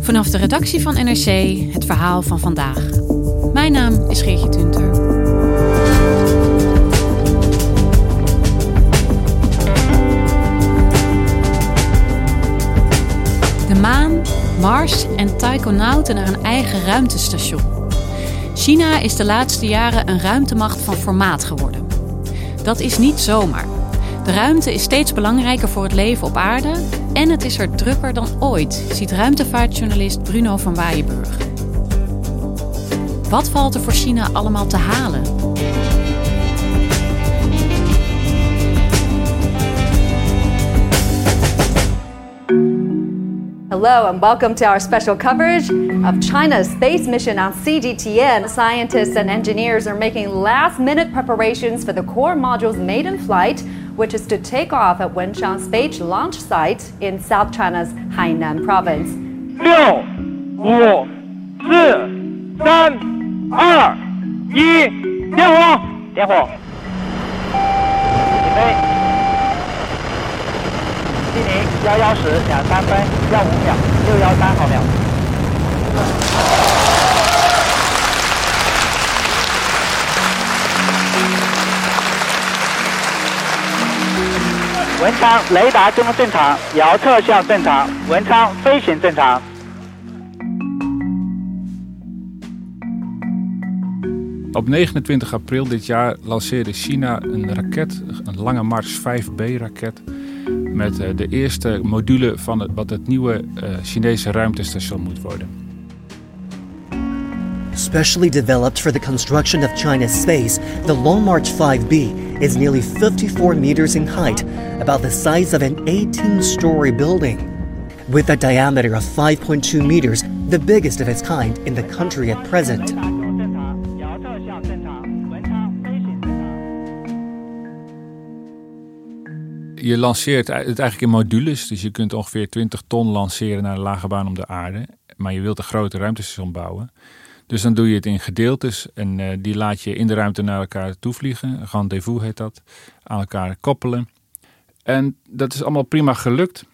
Vanaf de redactie van NRC het verhaal van vandaag. Mijn naam is Geertje Tunter. De maan, Mars en taikonauten naar een eigen ruimtestation. China is de laatste jaren een ruimtemacht van formaat geworden. Dat is niet zomaar. De ruimte is steeds belangrijker voor het leven op aarde en het is er drukker dan ooit, ziet ruimtevaartjournalist Bruno van Waaienburg. Wat valt er voor China allemaal te halen? Hello and welcome to our special coverage of China's space mission on CGTN. Scientists and engineers are making last minute preparations for the core module's maiden flight, which is to take off at Wenchang Space Launch Site in South China's Hainan province. 六、五、四、三、二、一，点火！点火！起飞！西宁幺幺十两三分幺五秒六幺三毫秒。 文昌雷达侦测正常，遥测向正常，文昌飞行正常。 Op 29 april dit jaar lanceerde China een raket, een Lange Mars 5B-raket, met eh, de eerste module van het, wat het nieuwe eh, Chinese ruimtestation moet worden. Specially developed for the construction of China's space, the Long March 5B is nearly 54 meters in height, about the size of an 18 story building. With a diameter of 5.2 meters, the biggest of its kind in the country at present. je lanceert het eigenlijk in modules. Dus je kunt ongeveer 20 ton lanceren naar de lage baan om de aarde. Maar je wilt een grote ruimtestation bouwen. Dus dan doe je het in gedeeltes en eh, die laat je in de ruimte naar elkaar toevliegen. Rendezvous heet dat. Aan elkaar koppelen. En dat is allemaal prima gelukt.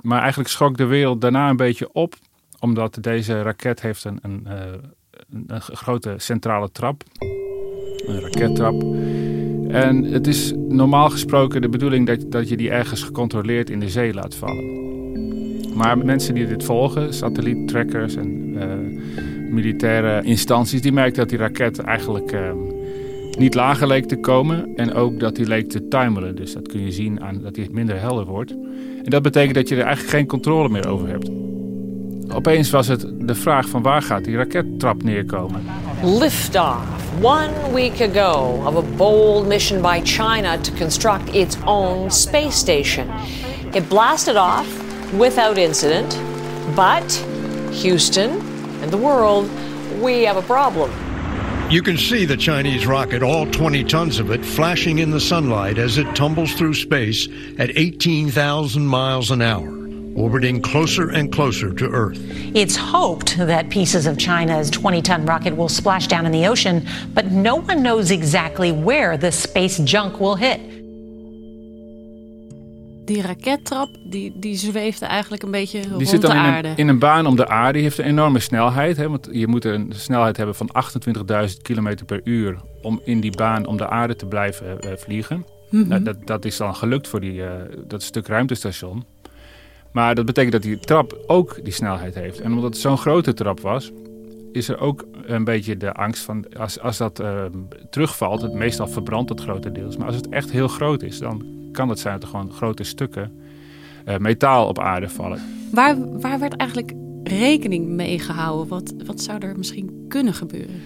Maar eigenlijk schrok de wereld daarna een beetje op. Omdat deze raket heeft een, een, eh, een, grote centrale trap. Een rakettrap. En het is normaal gesproken de bedoeling dat, dat je die ergens gecontroleerd in de zee laat vallen. Maar mensen die dit volgen, satelliettrackers en eh, militaire instanties, die merkten dat die raket eigenlijk eh, niet lager leek te komen. En ook dat die leek te timeren. Dus dat kun je zien aan dat die minder helder wordt. En dat betekent dat je er eigenlijk geen controle meer over hebt. Opeens was het de vraag van waar gaat die rakettrap neerkomen. Liftoff, one week ago, of a bold mission by China to construct its own space station. It blasted off without incident, but Houston and the world, we have a problem. You can see the Chinese rocket, all 20 tons of it, flashing in the sunlight as it tumbles through space at 18,000 miles an hour, orbiting closer and closer to Earth. It's hoped that pieces of China's 20 ton rocket will splash down in the ocean, but no one knows exactly where the space junk will hit. Die rakettrap, die, die zweefde eigenlijk een beetje Die rond zit dan de in aarde. een, in een baan om de aarde. Die heeft een enorme snelheid. Hè, want je moet een snelheid hebben van 28.000 km per uur om in die baan om de aarde te blijven eh, vliegen. Mhm. Nou, dat, dat is dan gelukt voor die, eh, dat stuk ruimtestation. Maar dat betekent dat die trap ook die snelheid heeft. En omdat het zo'n grote trap was, is er ook een beetje de angst van als, als dat eh, terugvalt, het meestal verbrandt het grotendeels. Maar als het echt heel groot is, dan kan het zijn dat er gewoon grote stukken eh, metaal op aarde vallen. Waar, waar werd eigenlijk rekening mee gehouden? Wat, wat zou er misschien kunnen gebeuren?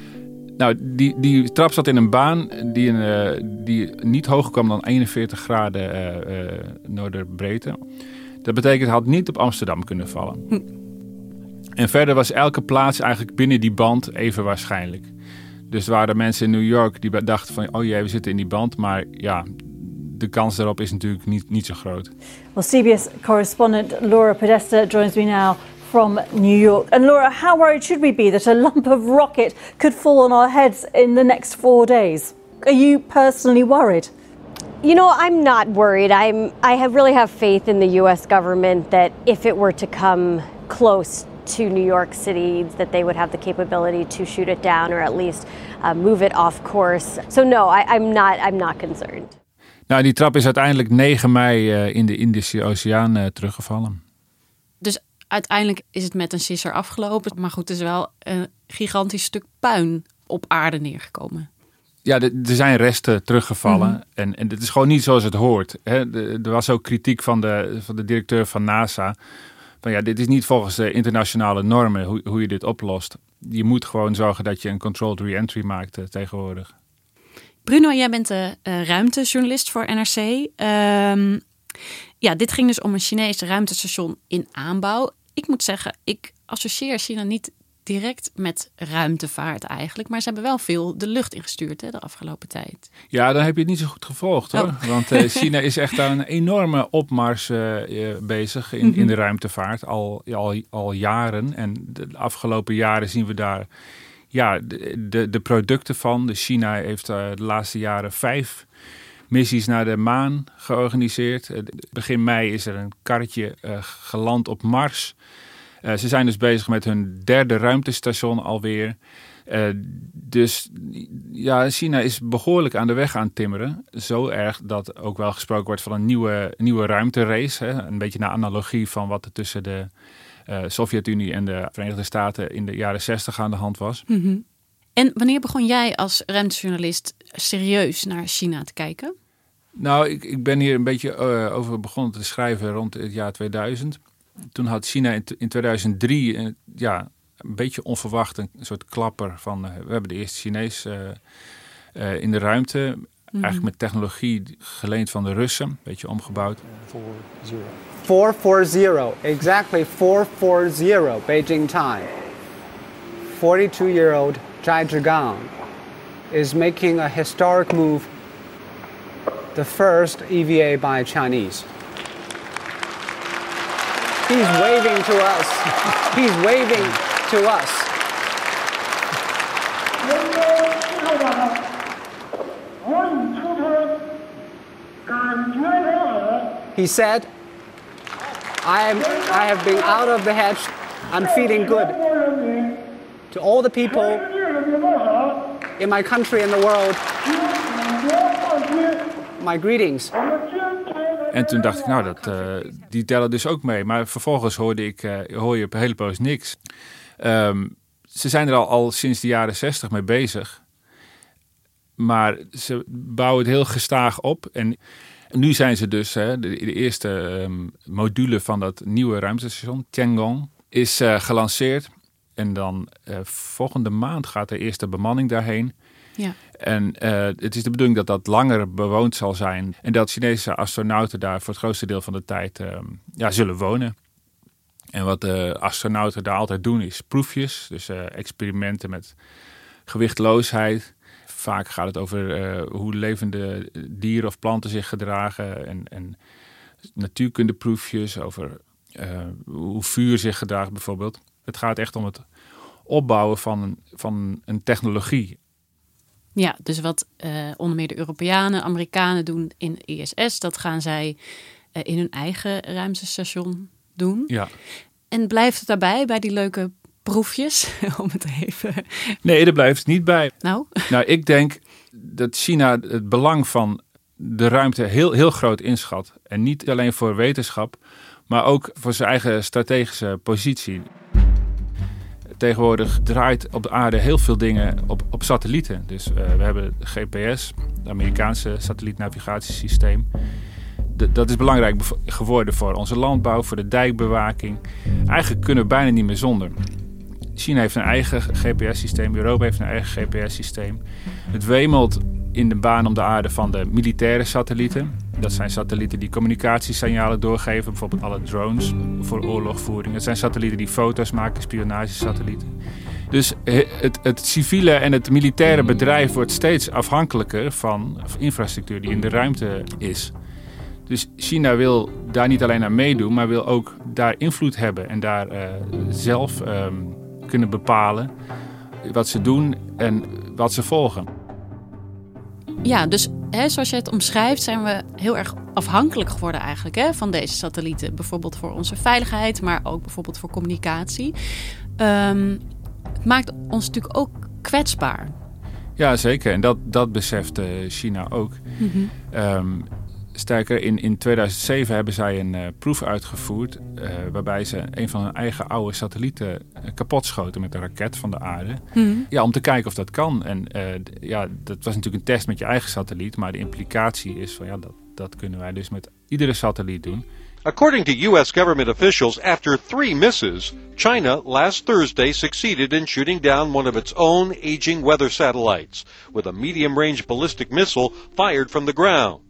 Nou, die, die trap zat in een baan die, uh, die niet hoger kwam dan 41 graden uh, uh, noorderbreedte. Dat betekent, het had niet op Amsterdam kunnen vallen. Hm. En verder was elke plaats eigenlijk binnen die band even waarschijnlijk. Dus er waren mensen in New York die dachten van... oh jee, we zitten in die band. Maar ja, de kans daarop is natuurlijk niet, niet zo groot. Well, CBS correspondent Laura Podesta joins me now from New York. And Laura, how worried should we be that a lump of rocket could fall on our heads in the next four days? Are you personally worried? You know, I'm not worried. I'm I have really have faith in the US government that if it were to come close to New York City that they would have the capability to shoot it down or at least uh, move it off course. So no, I, I'm not I'm not concerned. Nou, die trap is uiteindelijk 9 mei uh, in de Indische Oceaan uh, teruggevallen. Dus uiteindelijk is het met een sisser afgelopen. Maar goed, er is wel een gigantisch stuk puin op aarde neergekomen. Ja, er zijn resten teruggevallen. Mm -hmm. en, en het is gewoon niet zoals het hoort. Hè. Er was ook kritiek van de, van de directeur van NASA. Van ja, dit is niet volgens de internationale normen hoe, hoe je dit oplost. Je moet gewoon zorgen dat je een controlled re-entry maakt uh, tegenwoordig. Bruno, jij bent de uh, ruimtejournalist voor NRC. Um, ja, dit ging dus om een Chinees ruimtestation in aanbouw. Ik moet zeggen, ik associeer China niet direct met ruimtevaart eigenlijk. Maar ze hebben wel veel de lucht ingestuurd hè, de afgelopen tijd. Ja, dan heb je het niet zo goed gevolgd hoor. Oh. Want uh, China is echt aan een enorme opmars uh, bezig in, mm -hmm. in de ruimtevaart. Al, al, al jaren. En de afgelopen jaren zien we daar ja, de, de, producten van. De China heeft uh, de laatste jaren vijf missies naar de maan georganiseerd. Begin mei is er een karretje geland op Mars. Ze zijn dus bezig met hun derde ruimtestation alweer. Dus ja, China is behoorlijk aan de weg aan het timmeren. Zo erg dat ook wel gesproken wordt van een nieuwe, nieuwe ruimterace. Hè? Een beetje naar analogie van wat er tussen de uh, Sovjet-Unie en de Verenigde Staten in de jaren 60 aan de hand was. Mm -hmm. En wanneer begon jij als ruimtejournalist serieus naar China te kijken? Nou, ik, ik ben hier een beetje over begonnen te schrijven rond het jaar 2000 toen had China in, in 2003 uh, ja, een beetje onverwacht een soort klapper van uh, we hebben de eerste Chinees uh, in de ruimte. Mm -hmm. Eigenlijk met technologie geleend van de Russen, een beetje omgebouwd. 440, exactly 440 Beijing time. 42-year-old Zhai Zhigang is making a historic move, the first EVA by Chinese. He's waving to us. He's waving to us. He said, I, am, I have been out of the hatch. I'm feeling good. To all the people in my country and the world, my greetings. En toen dacht ik, nou, dat, uh, die tellen dus ook mee. Maar vervolgens hoorde ik, uh, hoor je op een hele poos niks. Um, ze zijn er al, al sinds de jaren zestig mee bezig. Maar ze bouwen het heel gestaag op. En nu zijn ze dus, hè, de, de eerste um, module van dat nieuwe ruimtestation, Tiangong, is uh, gelanceerd. En dan volgende maand gaat de eerste bemanning daarheen. Ja. En uh, het is de bedoeling dat dat langer bewoond zal zijn. En dat Chinese astronauten daar voor het grootste deel van de tijd uh, ja, zullen wonen. En wat de astronauten daar altijd doen is proefjes. Dus experimenten met gewichtloosheid. Vaak gaat het over hoe levende dieren of planten zich gedragen. En, en natuurkundeproefjes over hoe vuur zich gedraagt bijvoorbeeld. Het gaat echt om het opbouwen van, van een technologie. Ja, dus wat uh, onder meer de Europeanen, Amerikanen doen in ISS, dat gaan zij in hun eigen ruimtestation doen. Ja. En blijft het daarbij bij die leuke proefjes, om het even... Nee, er blijft niet bij. Nou? Nou, ik denk dat China het belang van de ruimte heel, heel groot inschat. En niet alleen voor wetenschap, maar ook voor zijn eigen strategische positie tegenwoordig draait op de aarde heel veel dingen op, op satellieten. Dus uh, we hebben GPS, het Amerikaanse satellietnavigatiesysteem. De, dat is belangrijk geworden voor onze landbouw, voor de dijkbewaking. Eigenlijk kunnen we bijna niet meer zonder. China heeft een eigen GPS-systeem, Europa heeft een eigen GPS-systeem. Het wemelt in de baan om de aarde van de militaire satellieten. Dat zijn satellieten die communicatiesignalen doorgeven, bijvoorbeeld alle drones voor oorlogvoering. Het zijn satellieten die foto's maken, spionagesatellieten. Dus het, het civiele en het militaire bedrijf wordt steeds afhankelijker van infrastructuur die in de ruimte is. Dus China wil daar niet alleen aan meedoen, maar wil ook daar invloed hebben en daar uh, zelf um, kunnen bepalen wat ze doen en wat ze volgen. Ja, dus hè, zoals je het omschrijft, zijn we heel erg afhankelijk geworden eigenlijk hè, van deze satellieten. Bijvoorbeeld voor onze veiligheid, maar ook bijvoorbeeld voor communicatie. Um, het maakt ons natuurlijk ook kwetsbaar. Ja, zeker. En dat, dat beseft uh, China ook. Mm -hmm. um, sterker, in, in 2007 hebben zij een uh, proef uitgevoerd... Uh, waarbij ze een van hun eigen oude satellieten kapot schoten met een raket van de aarde. Mm -hmm. Ja, om te kijken of dat kan. En ja, dat was natuurlijk een test met je eigen satelliet. Maar de implicatie is van ja, dat, dat kunnen wij dus met iedere satelliet doen. According to U.S. government officials, after three misses, China last Thursday succeeded in shooting down one of its own aging weather satellites with a medium range ballistic missile fired from the ground.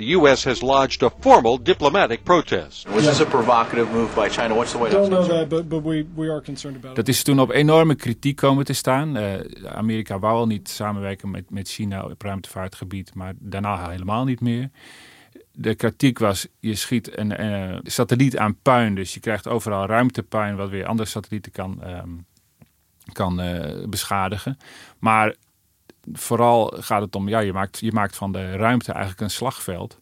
The U.S. has lodged a formal diplomatic protest. Was this a provocative move by China? What's the White House? Don't know that, but, but we, we are concerned about it. Dat is toen op enorme kritiek komen te staan. Uh, Amerika wou al niet samenwerken met, met China op ruimtevaartgebied, maar daarna helemaal niet meer de kritiek was, je schiet een, een, satelliet aan puin. Dus je krijgt overal ruimtepuin, wat weer andere satellieten kan, um, kan uh, beschadigen. Maar vooral gaat het om, ja, je maakt, je maakt van de ruimte eigenlijk een slagveld.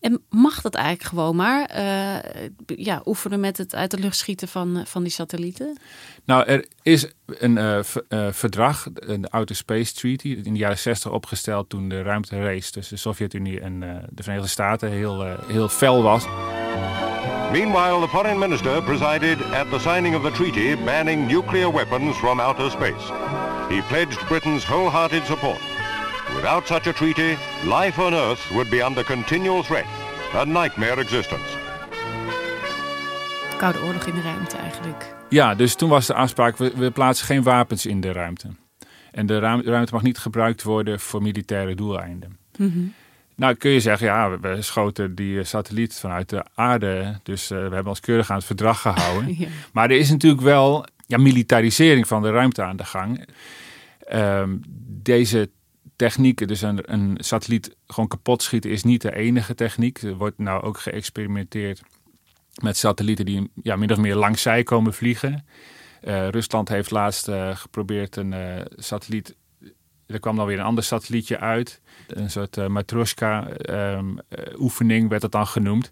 En mag dat eigenlijk gewoon maar? Uh, ja, oefenen met het uit de lucht schieten van, van die satellieten? Nou, er is een uh, uh, verdrag, een Outer Space Treaty, in de jaren 60 opgesteld toen de ruimterace tussen de Sovjet-Unie en de Verenigde Staten heel, heel fel was. Meanwhile, the foreign minister presided at the signing of the treaty banning nuclear weapons from outer space. He pledged Britain's wholehearted support. Without such a treaty, life on Earth would be under continual threat. A nightmare existence. Koude oorlog in de ruimte eigenlijk. Ja, dus toen was de afspraak, we, we plaatsen geen wapens in de ruimte. En de ruimte mag niet gebruikt worden voor militaire doeleinden. Mm -hmm. Nou kun je zeggen, ja, we schoten die satelliet vanuit de aarde. Dus uh, we hebben ons keurig aan het verdrag gehouden. ja. Maar er is natuurlijk wel ja, militarisering van de ruimte aan de gang. Um, deze technieken, dus een, een satelliet gewoon kapot schieten, is niet de enige techniek. Er wordt nou ook geëxperimenteerd met satellieten die ja, min of meer langs zij komen vliegen. Uh, Rusland heeft laatst uh, geprobeerd een satelliet. Er kwam dan weer een ander satellietje uit. Een soort Matroska-oefening werd het dan genoemd.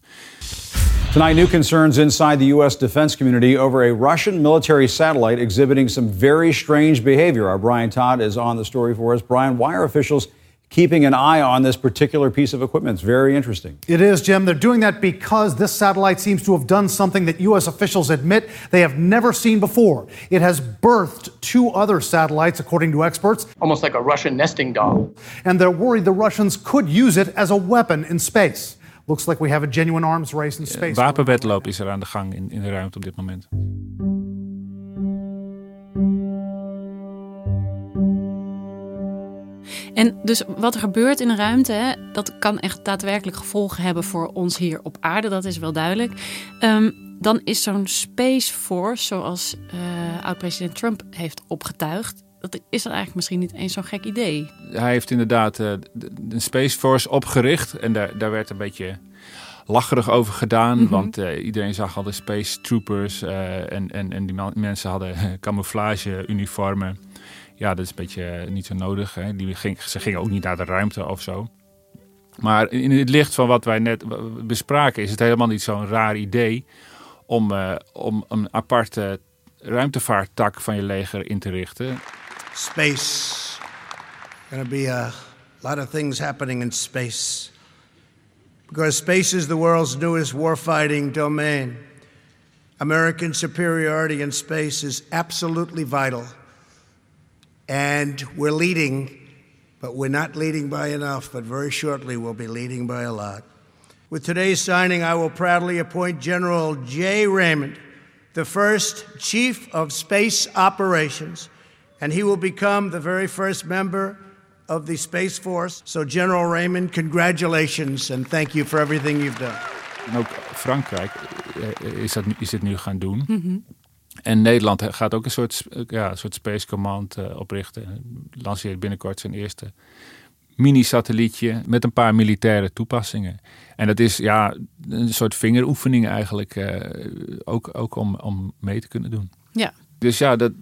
Tonight, new concerns inside the U.S. defense community over a Russian military satellite exhibiting some very strange behavior. Our Brian Todd is on the story for us. Brian, why are officials keeping an eye on this particular piece of equipment? It's very interesting. It is, Jim. They're doing that because this satellite seems to have done something that U.S. officials admit they have never seen before. It has birthed two other satellites, according to experts. Almost like a Russian nesting doll. And they're worried the Russians could use it as a weapon in space. Looks like we have a genuine arms race in space. Wapenwetloop is er aan de gang in, in de ruimte op dit moment. En dus wat er gebeurt in de ruimte, hè, dat kan echt daadwerkelijk gevolgen hebben voor ons hier op aarde, dat is wel duidelijk. Um, dan is zo'n Space Force, zoals uh, oud-president Trump heeft opgetuigd, dat is dan eigenlijk misschien niet eens zo'n gek idee. Hij heeft inderdaad uh, de Space Force opgericht en daar, daar werd een beetje lacherig over gedaan. Mm -hmm. Want uh, iedereen zag al de Space Troopers uh, en, en, en die mensen hadden camouflage-uniformen. Ja, dat is een beetje niet zo nodig. Hè. Die ging, ze gingen ook niet naar de ruimte of zo. Maar in het licht van wat wij net bespraken, is het helemaal niet zo'n raar idee om, uh, om een aparte ruimtevaarttak van je leger in te richten. Space. Gonna be a lot of things happening in space. Because space is the world's newest warfighting domain. American superiority in space is absolutely vital. And we're leading, but we're not leading by enough, but very shortly we'll be leading by a lot. With today's signing, I will proudly appoint General J. Raymond the first chief of space operations, and he will become the very first member of the Space Force. So, General Raymond, congratulations and thank you for everything you've done. En ook Frankrijk eh, is, dat, is dit nu gaan doen. Mhm. En Nederland gaat ook een soort, ja, een soort Space Command uh, oprichten. Lanceert binnenkort zijn eerste mini-satellietje met een paar militaire toepassingen. En dat is ja, een soort vingeroefening eigenlijk, uh, ook, ook om, om mee te kunnen doen. Ja. Dus ja, dat,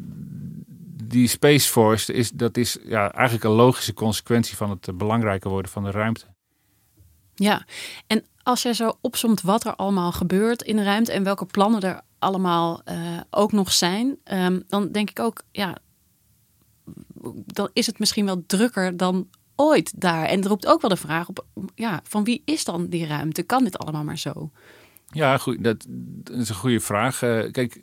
die Space Force, is, dat is ja, eigenlijk een logische consequentie van het belangrijker worden van de ruimte. Ja, en als jij zo opzomt wat er allemaal gebeurt in de ruimte en welke plannen er allemaal uh, ook nog zijn, um, dan denk ik ook, ja, dan is het misschien wel drukker dan ooit daar. En er roept ook wel de vraag op, ja, van wie is dan die ruimte? Kan dit allemaal maar zo? Ja, goed, dat, is een goede vraag. Uh, kijk,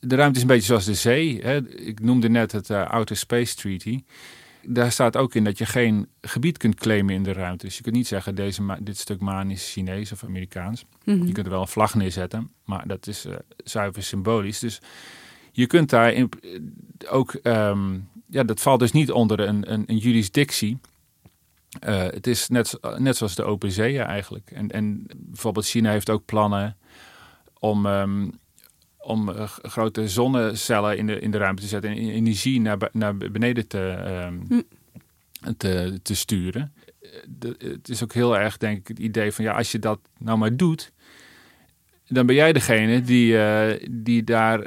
de ruimte is een beetje zoals de zee. Hè. Ik noemde net het uh, Outer Space Treaty. Daar staat ook in dat je geen gebied kunt claimen in de ruimte. Dus je kunt niet zeggen, deze dit stuk maan is Chinees of Amerikaans. Mm -hmm. Je kunt er wel een vlag neerzetten, maar dat is uh, zuiver symbolisch. Dus je kunt daar in, ook... Um, ja, dat valt dus niet onder een, een, een jurisdictie. Uh, het is net, net zoals de Open Zee eigenlijk. En, en bijvoorbeeld China heeft ook plannen om... Um, om uh, grote zonnecellen in de, in de ruimte te zetten en energie naar, naar beneden te, um, hm. te, te sturen. De, het is ook heel erg, denk ik, het idee van ja, als je dat nou maar doet, dan ben jij degene die, uh, die daar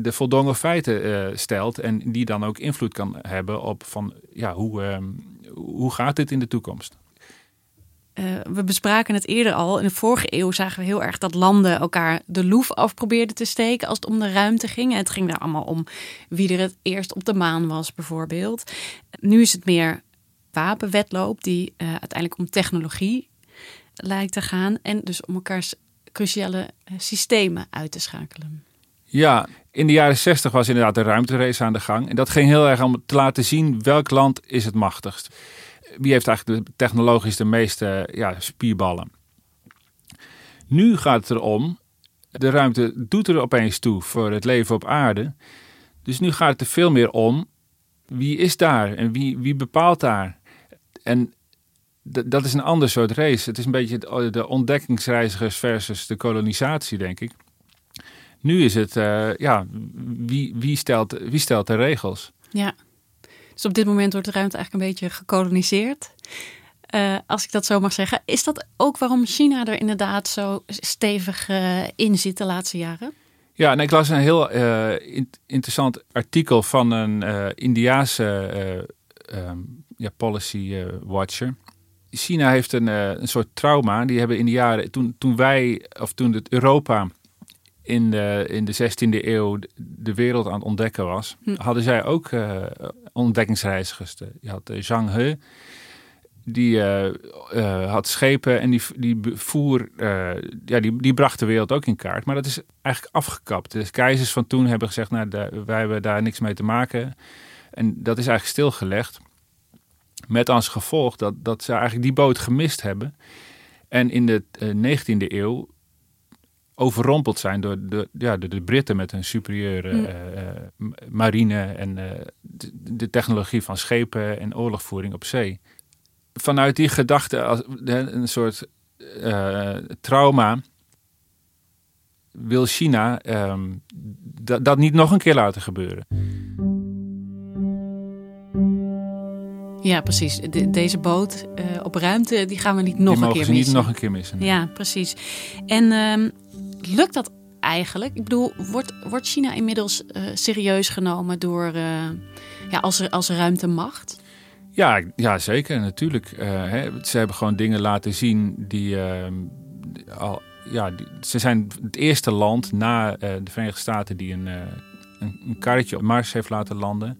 de voldongen feiten stelt en die dan ook invloed kan hebben op van ja, hoe, um, hoe gaat dit in de toekomst? Uh, we bespraken het eerder al. In de vorige eeuw zagen we heel erg dat landen elkaar de loef af probeerden te steken als het om de ruimte ging. En het ging daar allemaal om wie er het eerst op de maan was, bijvoorbeeld. Nu is het meer wapenwetloop die uh, uiteindelijk om technologie lijkt te gaan. En dus om elkaars cruciale systemen uit te schakelen. Ja, in de jaren 60 was inderdaad de ruimterace aan de gang. En dat ging heel erg om te laten zien welk land is het machtigst wie heeft eigenlijk de, technologisch de meeste ja, spierballen. Nu gaat het erom, de ruimte doet er opeens toe voor het leven op aarde. Dus nu gaat het er veel meer om, wie is daar en wie, wie bepaalt daar? En dat is een ander soort race. Het is een beetje de ontdekkingsreizigers versus de kolonisatie, denk ik. Nu is het, uh, ja, wie, wie, stelt, wie stelt de regels? Ja. Dus op dit moment wordt de ruimte eigenlijk een beetje gekoloniseerd. Uh, als ik dat zo mag zeggen. Is dat ook waarom China er inderdaad zo stevig uh, in zit de laatste jaren? Ja, en ik las een heel in interessant artikel van een Indiaanse um, ja, policy watcher. China heeft een, een soort trauma. Die hebben in de jaren, toen, toen wij, of toen het Europa in de, in de 16e eeuw de wereld aan het ontdekken was, hm. hadden zij ook uh, ontdekkingsreizigers. Je had uh, Zhang He, die uh, had schepen en die, die voer, ja, die, die bracht de wereld ook in kaart. Maar dat is eigenlijk afgekapt. De keizers van toen hebben gezegd, nou, de, wij hebben daar niks mee te maken. En dat is eigenlijk stilgelegd. Met als gevolg dat, dat ze eigenlijk die boot gemist hebben. En in de 19e eeuw overrompeld zijn door de, ja, de, de Britten met hun superieure mm. uh, marine en uh, de, de, technologie van schepen en oorlogvoering op zee. Vanuit die gedachte, als, een soort uh, trauma, wil China um, dat niet nog een keer laten gebeuren. Ja, precies. De, deze boot op ruimte, die gaan we niet nog die een keer ze missen. niet nog een keer missen. Ja, precies. En um, lukt dat eigenlijk? Ik bedoel, wordt, wordt China inmiddels uh, serieus genomen door, uh, ja, als, als ruimtemacht? Ja, ja, zeker, natuurlijk. Uh, hè, ze hebben gewoon dingen laten zien die ehm, al. Ja, ze zijn het eerste land na de Verenigde Staten die een, een, een karretje op Mars heeft laten landen.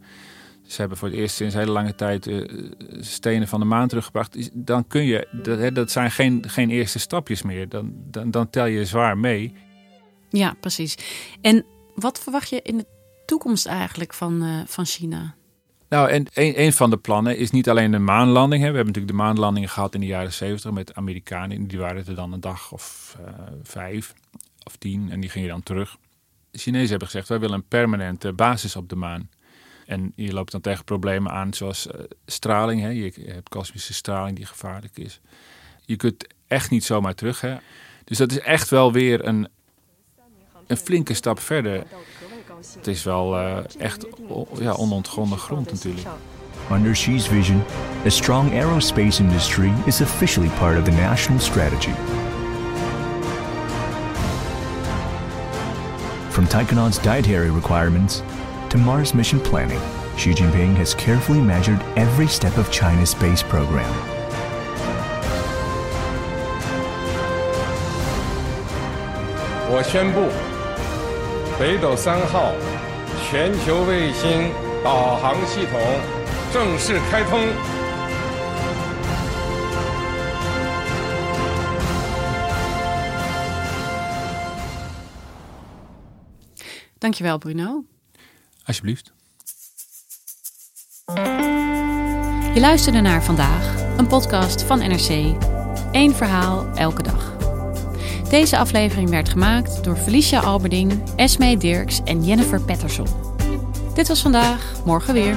Ze hebben voor het eerst sinds hele lange tijd uh, stenen van de maan teruggebracht. Dan kun je, dat, dat zijn geen, geen eerste stapjes meer. Dan, dan, dan tel je zwaar mee. Ja, precies. En wat verwacht je in de toekomst eigenlijk van, uh, van China? Nou, en een, een van de plannen is niet alleen de maanlanding. Hè. We hebben natuurlijk de maanlandingen gehad in de jaren zeventig met Amerikanen. Die waren er dan een dag of uh, vijf of tien en die gingen dan terug. De Chinezen hebben gezegd, wij willen een permanente basis op de maan. En je loopt dan tegen problemen aan zoals uh, straling. Hè. Je hebt kosmische straling die gevaarlijk is. Je kunt echt niet zomaar terug. Hè. Dus dat is echt wel weer een, een flinke stap verder. Het is wel uh, echt ja, onontgonnen grond natuurlijk. Under Xi's vision, a strong aerospace industry is officially part of the national strategy. From Taikonaut's dietary requirements to Mars mission planning, Xi Jinping has carefully measured every step of China's space program. 我宣布，北斗三号全球卫星导航系统正式开通。 Dankjewel, Bruno. Alsjeblieft. Je luisterde naar vandaag, een podcast van NRC. Eén verhaal elke dag. Deze aflevering werd gemaakt door Felicia Alberding, Esme Dirks en Jennifer Patterson. Dit was vandaag, morgen weer.